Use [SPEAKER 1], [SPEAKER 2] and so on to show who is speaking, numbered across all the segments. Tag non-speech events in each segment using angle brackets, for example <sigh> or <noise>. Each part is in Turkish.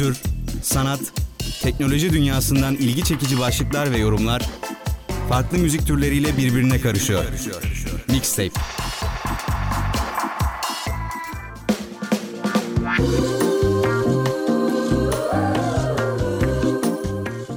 [SPEAKER 1] kültür, sanat, teknoloji dünyasından ilgi çekici başlıklar ve yorumlar farklı müzik türleriyle birbirine karışıyor. Mixtape.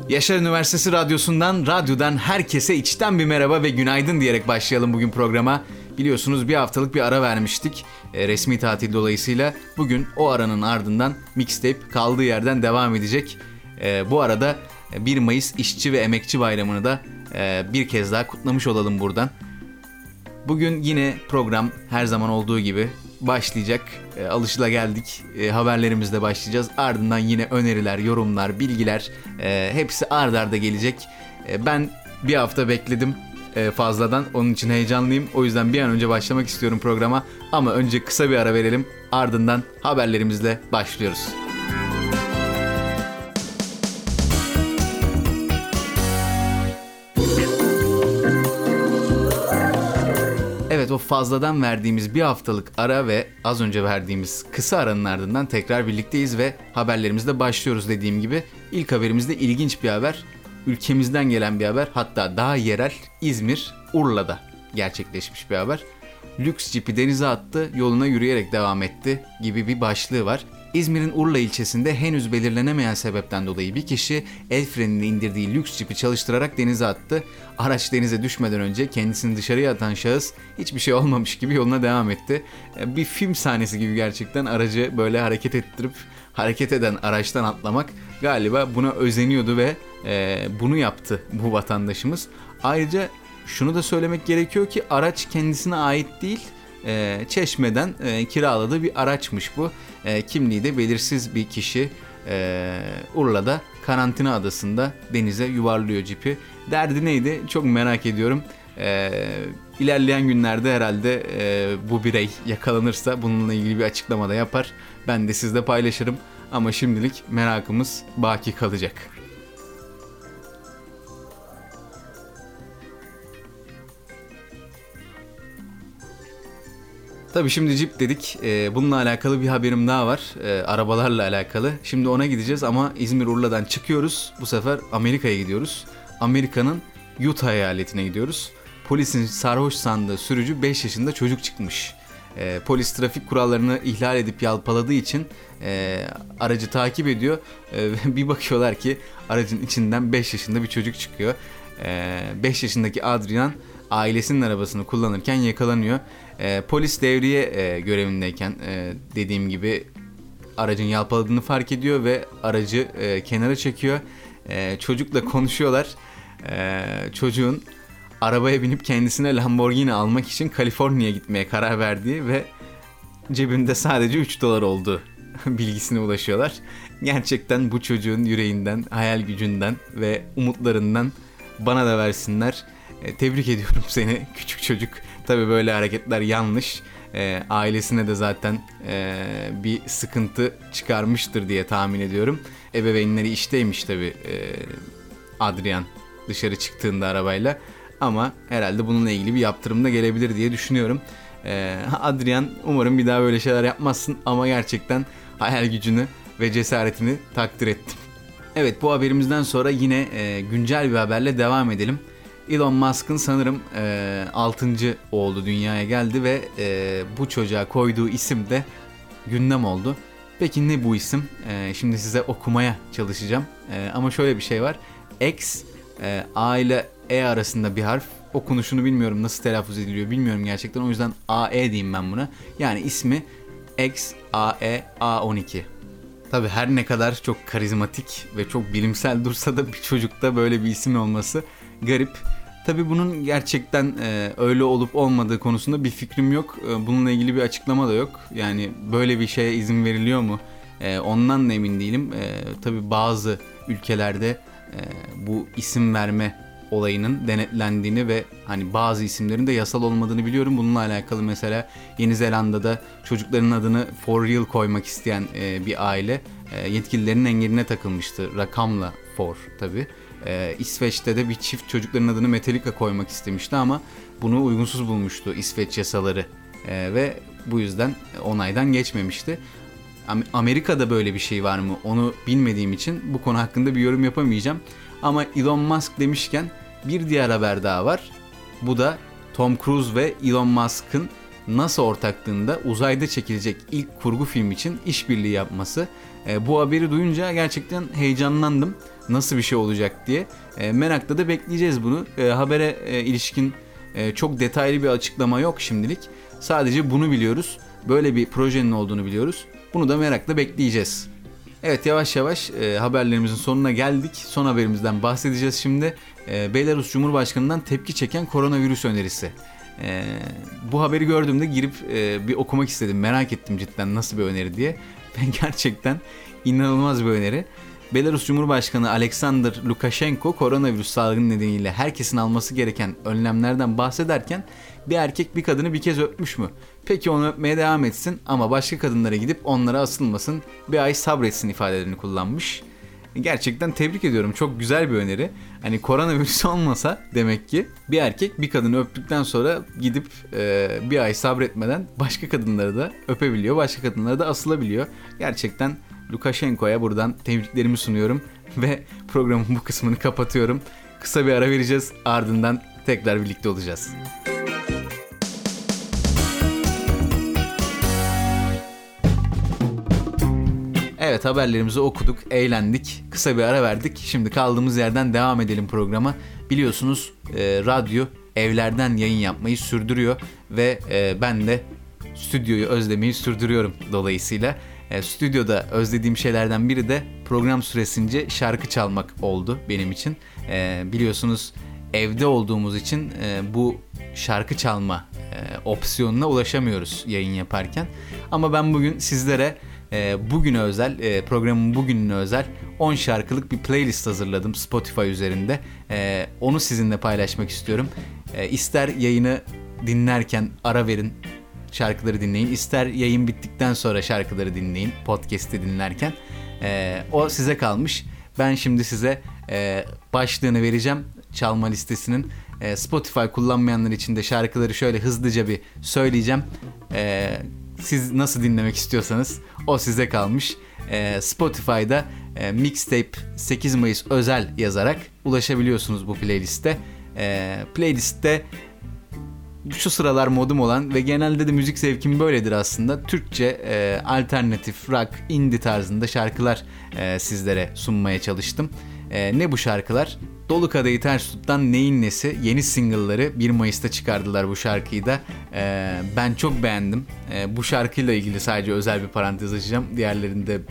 [SPEAKER 2] Yaşar Üniversitesi Radyosu'ndan, radyodan herkese içten bir merhaba ve günaydın diyerek başlayalım bugün programa. Biliyorsunuz bir haftalık bir ara vermiştik e, resmi tatil dolayısıyla. Bugün o aranın ardından mixtape kaldığı yerden devam edecek. E, bu arada 1 Mayıs İşçi ve Emekçi Bayramı'nı da e, bir kez daha kutlamış olalım buradan. Bugün yine program her zaman olduğu gibi başlayacak. E, alışıla geldik. E, haberlerimizle başlayacağız. Ardından yine öneriler, yorumlar, bilgiler e, hepsi ard arda gelecek. E, ben bir hafta bekledim e, fazladan. Onun için heyecanlıyım. O yüzden bir an önce başlamak istiyorum programa. Ama önce kısa bir ara verelim. Ardından haberlerimizle başlıyoruz. Evet o fazladan verdiğimiz bir haftalık ara ve az önce verdiğimiz kısa aranın ardından tekrar birlikteyiz ve haberlerimizle başlıyoruz dediğim gibi. ilk haberimizde ilginç bir haber. Ülkemizden gelen bir haber hatta daha yerel İzmir Urla'da gerçekleşmiş bir haber. Lüks cipi denize attı, yoluna yürüyerek devam etti gibi bir başlığı var. İzmir'in Urla ilçesinde henüz belirlenemeyen sebepten dolayı bir kişi el frenini indirdiği lüks cipi çalıştırarak denize attı. Araç denize düşmeden önce kendisini dışarıya atan şahıs hiçbir şey olmamış gibi yoluna devam etti. E, bir film sahnesi gibi gerçekten aracı böyle hareket ettirip hareket eden araçtan atlamak galiba buna özeniyordu ve e, bunu yaptı bu vatandaşımız. Ayrıca şunu da söylemek gerekiyor ki araç kendisine ait değil e, Çeşme'den e, kiraladığı bir araçmış bu. E, kimliği de belirsiz bir kişi e, Urla'da karantina adasında denize yuvarlıyor cipi. Derdi neydi çok merak ediyorum. E, ilerleyen günlerde herhalde e, bu birey yakalanırsa bununla ilgili bir açıklama da yapar. Ben de sizle paylaşırım ama şimdilik merakımız baki kalacak. Tabii şimdi Jeep dedik. Ee, bununla alakalı bir haberim daha var. Ee, arabalarla alakalı. Şimdi ona gideceğiz ama İzmir Urla'dan çıkıyoruz. Bu sefer Amerika'ya gidiyoruz. Amerika'nın Utah eyaletine gidiyoruz. Polisin sarhoş sandığı sürücü 5 yaşında çocuk çıkmış. Ee, polis trafik kurallarını ihlal edip yalpaladığı için e, aracı takip ediyor. E, <laughs> bir bakıyorlar ki aracın içinden 5 yaşında bir çocuk çıkıyor. 5 yaşındaki Adrian ailesinin arabasını kullanırken yakalanıyor. E, polis devriye e, görevindeyken e, dediğim gibi aracın yalpaladığını fark ediyor ve aracı e, kenara çekiyor. E, çocukla konuşuyorlar. E, çocuğun arabaya binip kendisine Lamborghini almak için Kaliforniya gitmeye karar verdiği ve cebinde sadece 3 dolar olduğu <laughs> bilgisine ulaşıyorlar. Gerçekten bu çocuğun yüreğinden, hayal gücünden ve umutlarından bana da versinler. E, tebrik ediyorum <laughs> seni küçük çocuk. Tabii böyle hareketler yanlış. E, ailesine de zaten e, bir sıkıntı çıkarmıştır diye tahmin ediyorum. Ebeveynleri işteymiş tabii e, Adrian dışarı çıktığında arabayla. Ama herhalde bununla ilgili bir yaptırım da gelebilir diye düşünüyorum. E, Adrian umarım bir daha böyle şeyler yapmazsın ama gerçekten hayal gücünü ve cesaretini takdir ettim. Evet bu haberimizden sonra yine e, güncel bir haberle devam edelim. Elon Musk'ın sanırım e, 6. oğlu dünyaya geldi ve e, bu çocuğa koyduğu isim de gündem oldu. Peki ne bu isim? E, şimdi size okumaya çalışacağım. E, ama şöyle bir şey var. X, e, A ile E arasında bir harf. Okunuşunu bilmiyorum nasıl telaffuz ediliyor bilmiyorum gerçekten. O yüzden AE diyeyim ben buna. Yani ismi X, AE, A12. Tabi her ne kadar çok karizmatik ve çok bilimsel dursa da bir çocukta böyle bir isim olması garip. Tabii bunun gerçekten e, öyle olup olmadığı konusunda bir fikrim yok. E, bununla ilgili bir açıklama da yok. Yani böyle bir şeye izin veriliyor mu? E, ondan da emin değilim. E, tabii bazı ülkelerde e, bu isim verme olayının denetlendiğini ve hani bazı isimlerin de yasal olmadığını biliyorum. Bununla alakalı mesela Yeni Zelanda'da çocukların adını For Real koymak isteyen e, bir aile e, yetkililerin engeline takılmıştı. Rakamla For tabii. Ee, İsveç'te de bir çift çocukların adını Metallica koymak istemişti ama bunu uygunsuz bulmuştu İsveç yasaları ee, ve bu yüzden onaydan geçmemişti. Amerika'da böyle bir şey var mı onu bilmediğim için bu konu hakkında bir yorum yapamayacağım. Ama Elon Musk demişken bir diğer haber daha var. Bu da Tom Cruise ve Elon Musk'ın NASA ortaklığında uzayda çekilecek ilk kurgu film için işbirliği yapması. E, bu haberi duyunca gerçekten heyecanlandım. Nasıl bir şey olacak diye. E, merakla da bekleyeceğiz bunu. E, habere e, ilişkin e, çok detaylı bir açıklama yok şimdilik. Sadece bunu biliyoruz. Böyle bir projenin olduğunu biliyoruz. Bunu da merakla bekleyeceğiz. Evet yavaş yavaş e, haberlerimizin sonuna geldik. Son haberimizden bahsedeceğiz şimdi. E, Belarus Cumhurbaşkanı'ndan tepki çeken koronavirüs önerisi. E, bu haberi gördüğümde girip e, bir okumak istedim. Merak ettim cidden nasıl bir öneri diye. <laughs> Ben gerçekten inanılmaz bir öneri. Belarus Cumhurbaşkanı Alexander Lukashenko koronavirüs salgını nedeniyle herkesin alması gereken önlemlerden bahsederken bir erkek bir kadını bir kez öpmüş mü? Peki onu öpmeye devam etsin ama başka kadınlara gidip onlara asılmasın, bir ay sabretsin ifadelerini kullanmış. Gerçekten tebrik ediyorum. Çok güzel bir öneri. Hani koronavirüs <laughs> olmasa demek ki bir erkek bir kadını öptükten sonra gidip e, bir ay sabretmeden başka kadınları da öpebiliyor. Başka kadınlara da asılabiliyor. Gerçekten Lukashenko'ya buradan tebriklerimi sunuyorum <laughs> ve programın bu kısmını kapatıyorum. Kısa bir ara vereceğiz ardından tekrar birlikte olacağız. Evet haberlerimizi okuduk, eğlendik, kısa bir ara verdik. Şimdi kaldığımız yerden devam edelim programa. Biliyorsunuz e, radyo evlerden yayın yapmayı sürdürüyor ve e, ben de stüdyoyu özlemeyi sürdürüyorum dolayısıyla. E, stüdyoda özlediğim şeylerden biri de program süresince şarkı çalmak oldu benim için. E, biliyorsunuz evde olduğumuz için e, bu şarkı çalma e, opsiyonuna ulaşamıyoruz yayın yaparken. Ama ben bugün sizlere e, bugüne özel, e, programın bugününe özel 10 şarkılık bir playlist hazırladım Spotify üzerinde. E, onu sizinle paylaşmak istiyorum. E, ister yayını dinlerken ara verin, şarkıları dinleyin. İster yayın bittikten sonra şarkıları dinleyin podcast'i dinlerken. E, o size kalmış. Ben şimdi size e, başlığını vereceğim çalma listesinin. Spotify kullanmayanlar için de şarkıları şöyle hızlıca bir söyleyeceğim. E, siz nasıl dinlemek istiyorsanız o size kalmış. E, Spotify'da e, Mixtape 8 Mayıs özel yazarak ulaşabiliyorsunuz bu playliste. E, playlistte şu sıralar modum olan ve genelde de müzik zevkim böyledir aslında. Türkçe, e, alternatif, rock, indie tarzında şarkılar e, sizlere sunmaya çalıştım. E, ne bu şarkılar? Dolu Kadehi Ters Tut'tan Neyin Nesi yeni single'ları 1 Mayıs'ta çıkardılar bu şarkıyı da. E, ben çok beğendim. E, bu şarkıyla ilgili sadece özel bir parantez açacağım. Diğerlerinde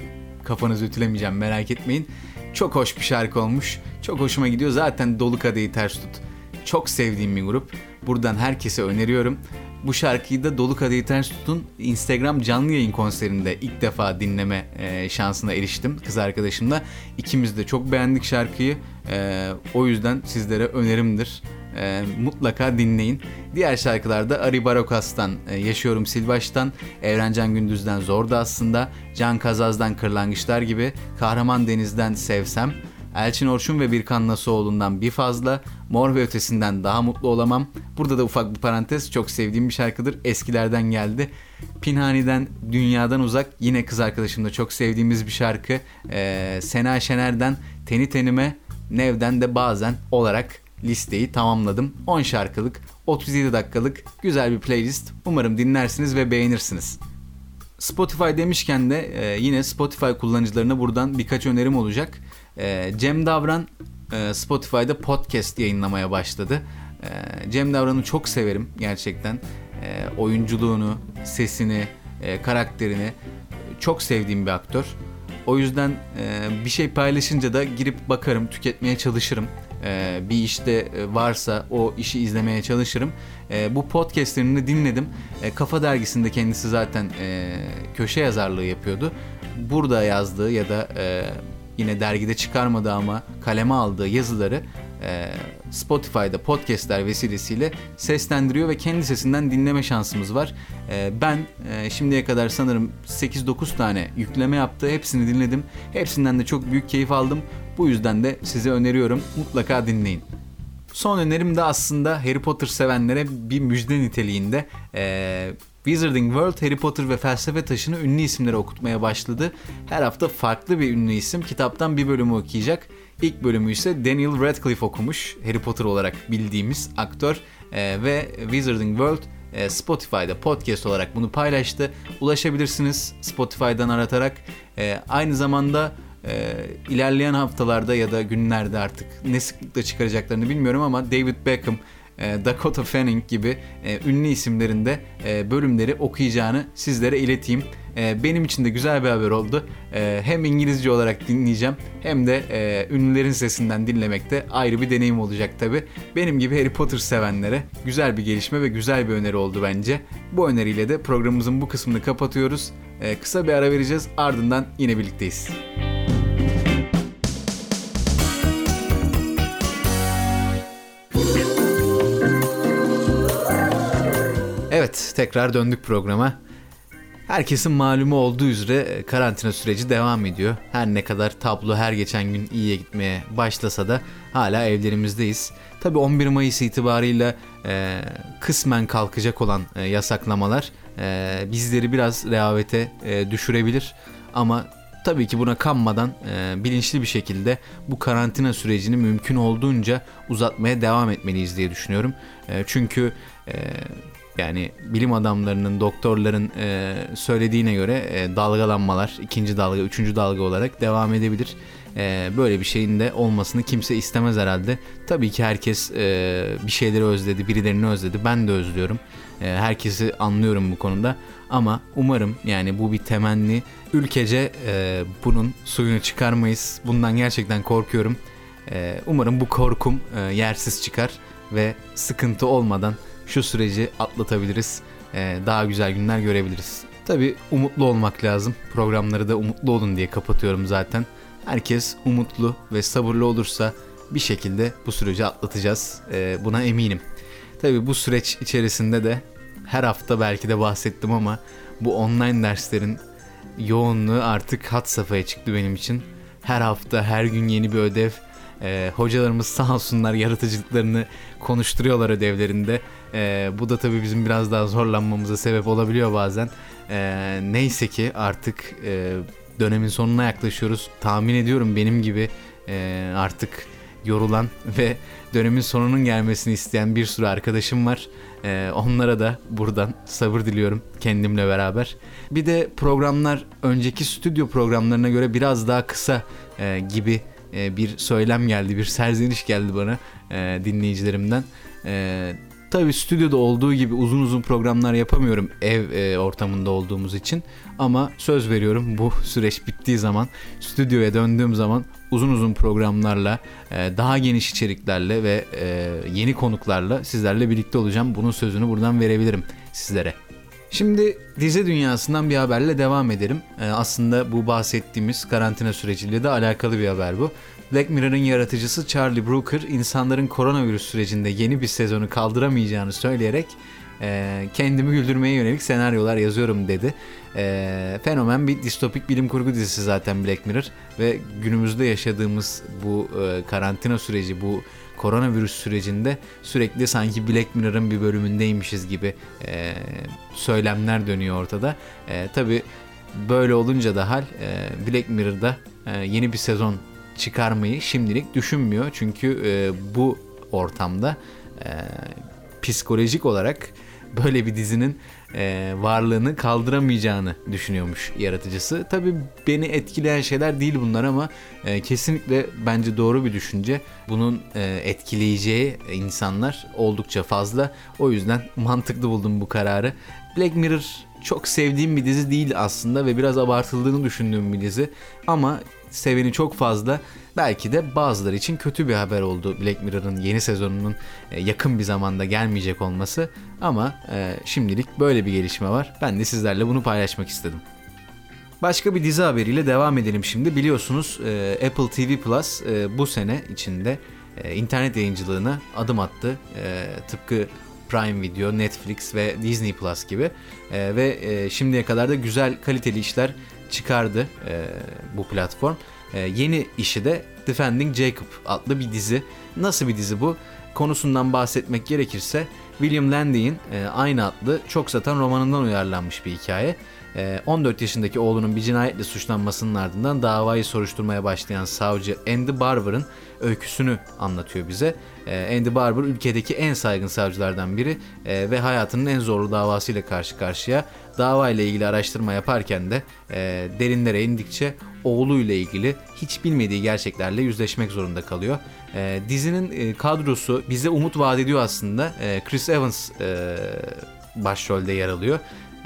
[SPEAKER 2] kafanızı ütülemeyeceğim merak etmeyin. Çok hoş bir şarkı olmuş. Çok hoşuma gidiyor. Zaten Dolu Kadehi Ters Tut. Çok sevdiğim bir grup. Buradan herkese öneriyorum. Bu şarkıyı da Dolu Kadehi Ters Tut'un Instagram canlı yayın konserinde ilk defa dinleme e, şansına eriştim kız arkadaşımla. İkimiz de çok beğendik şarkıyı. E, o yüzden sizlere önerimdir. E, mutlaka dinleyin. Diğer şarkılarda Ari Barokas'tan e, Yaşıyorum Silvaç'tan, Evrencan Gündüz'den Zordu aslında, Can Kazaz'dan Kırlangıçlar gibi, Kahraman Deniz'den Sevsem, Elçin Orçun ve Birkan Nasuoğlu'ndan bir fazla, Mor ve Ötesi'nden daha mutlu olamam. Burada da ufak bir parantez çok sevdiğim bir şarkıdır. Eskilerden geldi. Pinhani'den Dünyadan Uzak yine kız arkadaşımla çok sevdiğimiz bir şarkı. Ee, Sena Şener'den Teni Tenime, Nev'den de bazen olarak listeyi tamamladım. 10 şarkılık, 37 dakikalık güzel bir playlist. Umarım dinlersiniz ve beğenirsiniz. Spotify demişken de e, yine Spotify kullanıcılarına buradan birkaç önerim olacak. E, Cem Davran e, Spotify'da podcast yayınlamaya başladı. E, Cem Davran'ı çok severim gerçekten. E, oyunculuğunu, sesini, e, karakterini çok sevdiğim bir aktör. O yüzden e, bir şey paylaşınca da girip bakarım, tüketmeye çalışırım. Bir işte e, varsa o işi izlemeye çalışırım. Bu podcastlerini dinledim. Kafa Dergisi'nde kendisi zaten köşe yazarlığı yapıyordu. Burada yazdığı ya da yine dergide çıkarmadığı ama kaleme aldığı yazıları e, Spotify'da podcastler vesilesiyle seslendiriyor ve kendi sesinden dinleme şansımız var. E, ben e, şimdiye kadar sanırım 8-9 tane yükleme yaptı. Hepsini dinledim. Hepsinden de çok büyük keyif aldım. Bu yüzden de size öneriyorum. Mutlaka dinleyin. Son önerim de aslında Harry Potter sevenlere bir müjde niteliğinde. Ee, Wizarding World Harry Potter ve Felsefe Taşı'nı ünlü isimlere okutmaya başladı. Her hafta farklı bir ünlü isim kitaptan bir bölümü okuyacak. İlk bölümü ise Daniel Radcliffe okumuş. Harry Potter olarak bildiğimiz aktör ee, ve Wizarding World e, Spotify'da podcast olarak bunu paylaştı. Ulaşabilirsiniz Spotify'dan aratarak. E, aynı zamanda e, ilerleyen haftalarda ya da günlerde artık ne sıklıkla çıkaracaklarını bilmiyorum ama David Beckham, Dakota Fanning gibi e, ünlü isimlerin de e, bölümleri okuyacağını sizlere ileteyim. E, benim için de güzel bir haber oldu. E, hem İngilizce olarak dinleyeceğim hem de e, ünlülerin sesinden dinlemekte ayrı bir deneyim olacak tabi. Benim gibi Harry Potter sevenlere güzel bir gelişme ve güzel bir öneri oldu bence. Bu öneriyle de programımızın bu kısmını kapatıyoruz. E, kısa bir ara vereceğiz ardından yine birlikteyiz. Evet, tekrar döndük programa. Herkesin malumu olduğu üzere e, karantina süreci devam ediyor. Her ne kadar tablo her geçen gün iyiye gitmeye başlasa da hala evlerimizdeyiz. Tabi 11 Mayıs itibarıyla e, kısmen kalkacak olan e, yasaklamalar e, bizleri biraz rehavete e, düşürebilir. Ama tabii ki buna kanmadan e, bilinçli bir şekilde bu karantina sürecini mümkün olduğunca uzatmaya devam etmeliyiz diye düşünüyorum. E, çünkü e, yani bilim adamlarının, doktorların e, söylediğine göre e, dalgalanmalar ikinci dalga, üçüncü dalga olarak devam edebilir. E, böyle bir şeyin de olmasını kimse istemez herhalde. Tabii ki herkes e, bir şeyleri özledi, birilerini özledi. Ben de özlüyorum. E, herkesi anlıyorum bu konuda. Ama umarım yani bu bir temenni. Ülkece e, bunun suyunu çıkarmayız. Bundan gerçekten korkuyorum. E, umarım bu korkum e, yersiz çıkar ve sıkıntı olmadan şu süreci atlatabiliriz. Ee, daha güzel günler görebiliriz. Tabi umutlu olmak lazım. Programları da umutlu olun diye kapatıyorum zaten. Herkes umutlu ve sabırlı olursa bir şekilde bu süreci atlatacağız. Ee, buna eminim. Tabi bu süreç içerisinde de her hafta belki de bahsettim ama bu online derslerin yoğunluğu artık hat safhaya çıktı benim için. Her hafta her gün yeni bir ödev. Ee, hocalarımız sağ olsunlar yaratıcılıklarını konuşturuyorlar ödevlerinde. E, bu da tabii bizim biraz daha zorlanmamıza sebep olabiliyor bazen. E, neyse ki artık e, dönemin sonuna yaklaşıyoruz. Tahmin ediyorum benim gibi e, artık yorulan <laughs> ve dönemin sonunun gelmesini isteyen bir sürü arkadaşım var. Ee, onlara da buradan sabır diliyorum kendimle beraber. Bir de programlar önceki stüdyo programlarına göre biraz daha kısa e, gibi e, bir söylem geldi, bir serzeniş geldi bana e, dinleyicilerimden. E, Tabii stüdyoda olduğu gibi uzun uzun programlar yapamıyorum ev e, ortamında olduğumuz için. Ama söz veriyorum bu süreç bittiği zaman stüdyoya döndüğüm zaman uzun uzun programlarla, daha geniş içeriklerle ve yeni konuklarla sizlerle birlikte olacağım. Bunun sözünü buradan verebilirim sizlere. Şimdi dizi dünyasından bir haberle devam edelim. Ee, aslında bu bahsettiğimiz karantina süreciyle de alakalı bir haber bu. Black Mirror'ın yaratıcısı Charlie Brooker insanların koronavirüs sürecinde yeni bir sezonu kaldıramayacağını söyleyerek e, kendimi güldürmeye yönelik senaryolar yazıyorum dedi. E, fenomen bir distopik bilim kurgu dizisi zaten Black Mirror ve günümüzde yaşadığımız bu e, karantina süreci, bu koronavirüs sürecinde sürekli sanki Black Mirror'ın bir bölümündeymişiz gibi e, söylemler dönüyor ortada. E, Tabi böyle olunca da hal e, Black Mirror'da e, yeni bir sezon çıkarmayı şimdilik düşünmüyor. Çünkü e, bu ortamda e, psikolojik olarak böyle bir dizinin e, varlığını kaldıramayacağını düşünüyormuş yaratıcısı. Tabii beni etkileyen şeyler değil bunlar ama e, kesinlikle bence doğru bir düşünce. Bunun e, etkileyeceği insanlar oldukça fazla. O yüzden <laughs> mantıklı buldum bu kararı. Black Mirror çok sevdiğim bir dizi değil aslında ve biraz abartıldığını düşündüğüm bir dizi. Ama seveni çok fazla. Belki de bazıları için kötü bir haber oldu Black Mirror'ın yeni sezonunun e, yakın bir zamanda gelmeyecek olması. Ama e, şimdilik böyle bir gelişme var. Ben de sizlerle bunu paylaşmak istedim. Başka bir dizi haberiyle devam edelim şimdi. Biliyorsunuz e, Apple TV Plus bu sene içinde internet yayıncılığına adım attı. Tıpkı Prime Video, Netflix ve Disney Plus gibi. Ve şimdiye kadar da güzel kaliteli işler çıkardı bu platform. E, yeni işi de Defending Jacob adlı bir dizi. Nasıl bir dizi bu? Konusundan bahsetmek gerekirse William Landy'in e, aynı adlı çok satan romanından uyarlanmış bir hikaye. 14 ee, yaşındaki oğlunun bir cinayetle suçlanmasının ardından davayı soruşturmaya başlayan savcı Andy Barber'ın öyküsünü anlatıyor bize. Ee, Andy Barber ülkedeki en saygın savcılardan biri ee, ve hayatının en zorlu davasıyla karşı karşıya. Dava ile ilgili araştırma yaparken de e, derinlere indikçe oğluyla ilgili hiç bilmediği gerçeklerle yüzleşmek zorunda kalıyor. Dizinin e, kadrosu bize umut vaat ediyor aslında. Chris Evans e, başrolde yer alıyor.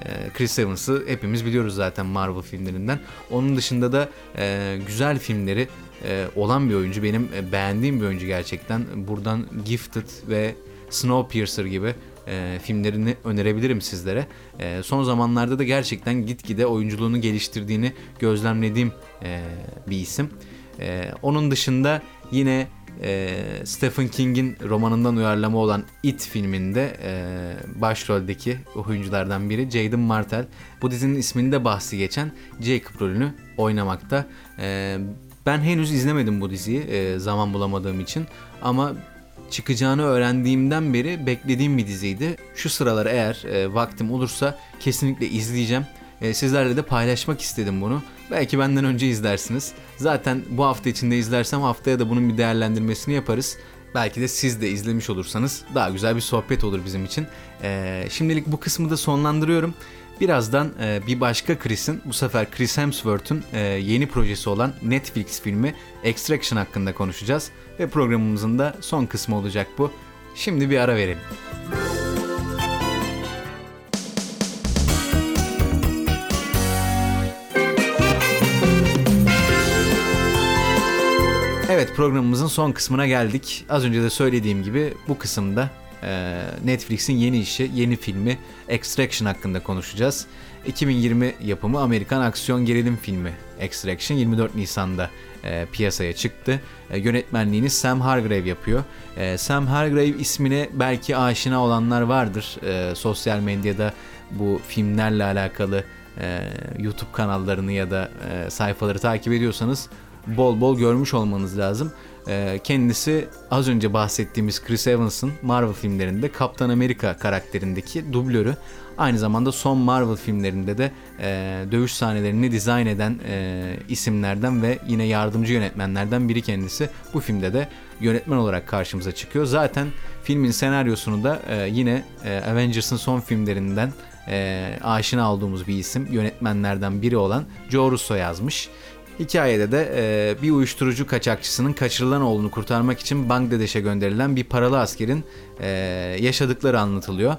[SPEAKER 2] Ee, Chris Evans'ı hepimiz biliyoruz zaten Marvel filmlerinden. Onun dışında da e, güzel filmleri e, olan bir oyuncu. Benim e, beğendiğim bir oyuncu gerçekten. Buradan Gifted ve Snowpiercer gibi e, filmlerini önerebilirim sizlere. E, son zamanlarda da gerçekten gitgide oyunculuğunu geliştirdiğini gözlemlediğim e, bir isim. E, onun dışında yine e, Stephen King'in romanından uyarlama olan It filminde e, başroldeki oyunculardan biri Jaden Martell. Bu dizinin isminde bahsi geçen Jacob rolünü oynamakta. E, ben henüz izlemedim bu diziyi e, zaman bulamadığım için ama çıkacağını öğrendiğimden beri beklediğim bir diziydi. Şu sıralar eğer e, vaktim olursa kesinlikle izleyeceğim. E, sizlerle de paylaşmak istedim bunu. Belki benden önce izlersiniz. Zaten bu hafta içinde izlersem haftaya da bunun bir değerlendirmesini yaparız. Belki de siz de izlemiş olursanız daha güzel bir sohbet olur bizim için. Ee, şimdilik bu kısmı da sonlandırıyorum. Birazdan e, bir başka Chris'in, bu sefer Chris Hemsworth'un e, yeni projesi olan Netflix filmi Extraction hakkında konuşacağız. Ve programımızın da son kısmı olacak bu. Şimdi bir ara verelim. Evet programımızın son kısmına geldik. Az önce de söylediğim gibi bu kısımda Netflix'in yeni işi, yeni filmi Extraction hakkında konuşacağız. 2020 yapımı Amerikan aksiyon gerilim filmi Extraction 24 Nisan'da e, piyasaya çıktı. E, yönetmenliğini Sam Hargrave yapıyor. E, Sam Hargrave ismine belki aşina olanlar vardır. E, sosyal medyada bu filmlerle alakalı e, YouTube kanallarını ya da e, sayfaları takip ediyorsanız bol bol görmüş olmanız lazım. Ee, kendisi az önce bahsettiğimiz Chris Evans'ın Marvel filmlerinde Kaptan Amerika karakterindeki dublörü. Aynı zamanda son Marvel filmlerinde de e, dövüş sahnelerini dizayn eden e, isimlerden ve yine yardımcı yönetmenlerden biri kendisi. Bu filmde de yönetmen olarak karşımıza çıkıyor. Zaten filmin senaryosunu da e, yine e, Avengers'ın son filmlerinden aşina olduğumuz bir isim yönetmenlerden biri olan Joe Russo yazmış. Hikayede de e, bir uyuşturucu kaçakçısının kaçırılan oğlunu kurtarmak için Bangladeş'e gönderilen bir paralı askerin e, yaşadıkları anlatılıyor.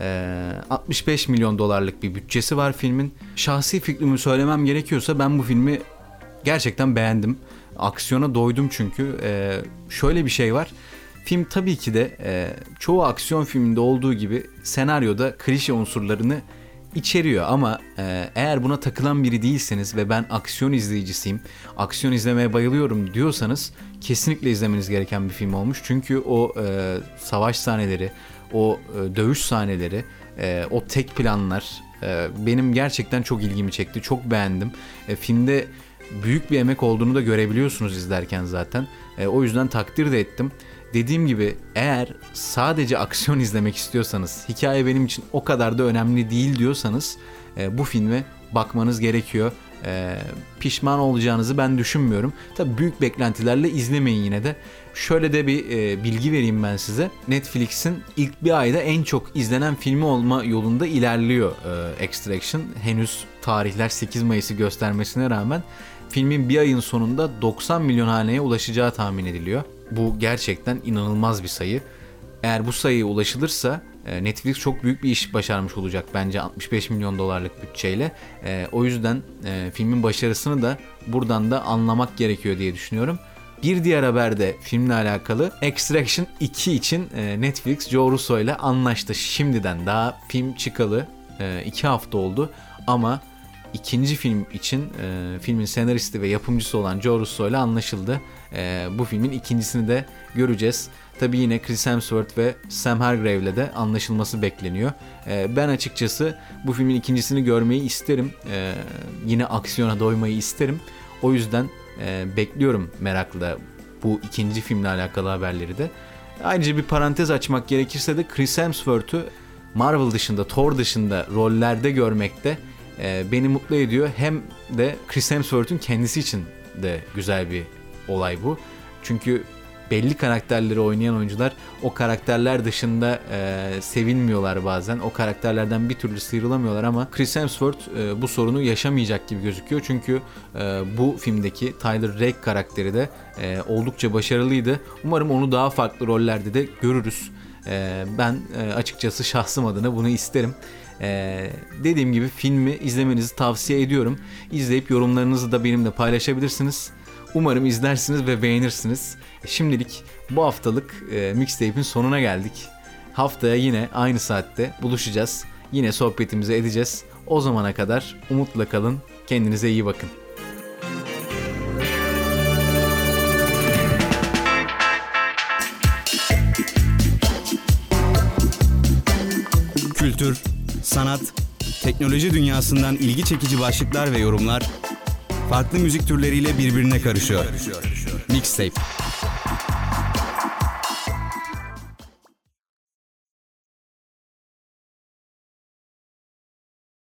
[SPEAKER 2] E, 65 milyon dolarlık bir bütçesi var filmin. Şahsi fikrimi söylemem gerekiyorsa ben bu filmi gerçekten beğendim. Aksiyona doydum çünkü. E, şöyle bir şey var. Film tabii ki de e, çoğu aksiyon filminde olduğu gibi senaryoda klişe unsurlarını içeriyor ama e, eğer buna takılan biri değilseniz ve ben aksiyon izleyicisiyim, aksiyon izlemeye bayılıyorum diyorsanız kesinlikle izlemeniz gereken bir film olmuş. Çünkü o e, savaş sahneleri, o e, dövüş sahneleri, e, o tek planlar e, benim gerçekten çok ilgimi çekti. Çok beğendim. E, filmde büyük bir emek olduğunu da görebiliyorsunuz izlerken zaten. E, o yüzden takdir de ettim. Dediğim gibi eğer sadece aksiyon <laughs> izlemek istiyorsanız, hikaye benim için o kadar da önemli değil diyorsanız e, bu filme bakmanız gerekiyor. E, pişman olacağınızı ben düşünmüyorum. Tabi büyük beklentilerle izlemeyin yine de. Şöyle de bir e, bilgi vereyim ben size. Netflix'in ilk bir ayda en çok izlenen filmi olma yolunda ilerliyor e, Extraction. Henüz tarihler 8 Mayıs'ı göstermesine rağmen filmin bir ayın sonunda 90 milyon haneye ulaşacağı tahmin ediliyor. Bu gerçekten inanılmaz bir sayı. Eğer bu sayıya ulaşılırsa e, Netflix çok büyük bir iş başarmış olacak bence 65 milyon dolarlık bütçeyle. E, o yüzden e, filmin başarısını da buradan da anlamak gerekiyor diye düşünüyorum. Bir diğer haber de filmle alakalı Extraction 2 için Netflix Joe Russo ile anlaştı. Şimdiden daha film çıkalı 2 hafta oldu ama ikinci film için e, filmin senaristi ve yapımcısı olan Joe Russo ile anlaşıldı. E, bu filmin ikincisini de göreceğiz. Tabi yine Chris Hemsworth ve Sam Hargrave ile de anlaşılması bekleniyor. E, ben açıkçası bu filmin ikincisini görmeyi isterim. E, yine aksiyona doymayı isterim. O yüzden e, bekliyorum merakla bu ikinci filmle alakalı haberleri de. Ayrıca bir parantez açmak gerekirse de Chris Hemsworth'u Marvel dışında, Thor dışında rollerde görmekte e, beni mutlu ediyor. Hem de Chris Hemsworth'un kendisi için de güzel bir olay bu. Çünkü belli karakterleri oynayan oyuncular o karakterler dışında e, sevilmiyorlar bazen. O karakterlerden bir türlü sıyrılamıyorlar ama Chris Hemsworth e, bu sorunu yaşamayacak gibi gözüküyor. Çünkü e, bu filmdeki Tyler Rake karakteri de e, oldukça başarılıydı. Umarım onu daha farklı rollerde de görürüz. E, ben e, açıkçası şahsım adına bunu isterim. Ee, dediğim gibi filmi izlemenizi tavsiye ediyorum. İzleyip yorumlarınızı da benimle paylaşabilirsiniz. Umarım izlersiniz ve beğenirsiniz. Şimdilik bu haftalık e, mixtape'in sonuna geldik. Haftaya yine aynı saatte buluşacağız. Yine sohbetimizi edeceğiz. O zamana kadar umutla kalın. Kendinize iyi bakın.
[SPEAKER 1] Kültür, sanat, teknoloji dünyasından ilgi çekici başlıklar ve yorumlar farklı müzik türleriyle birbirine karışıyor. Mixtape.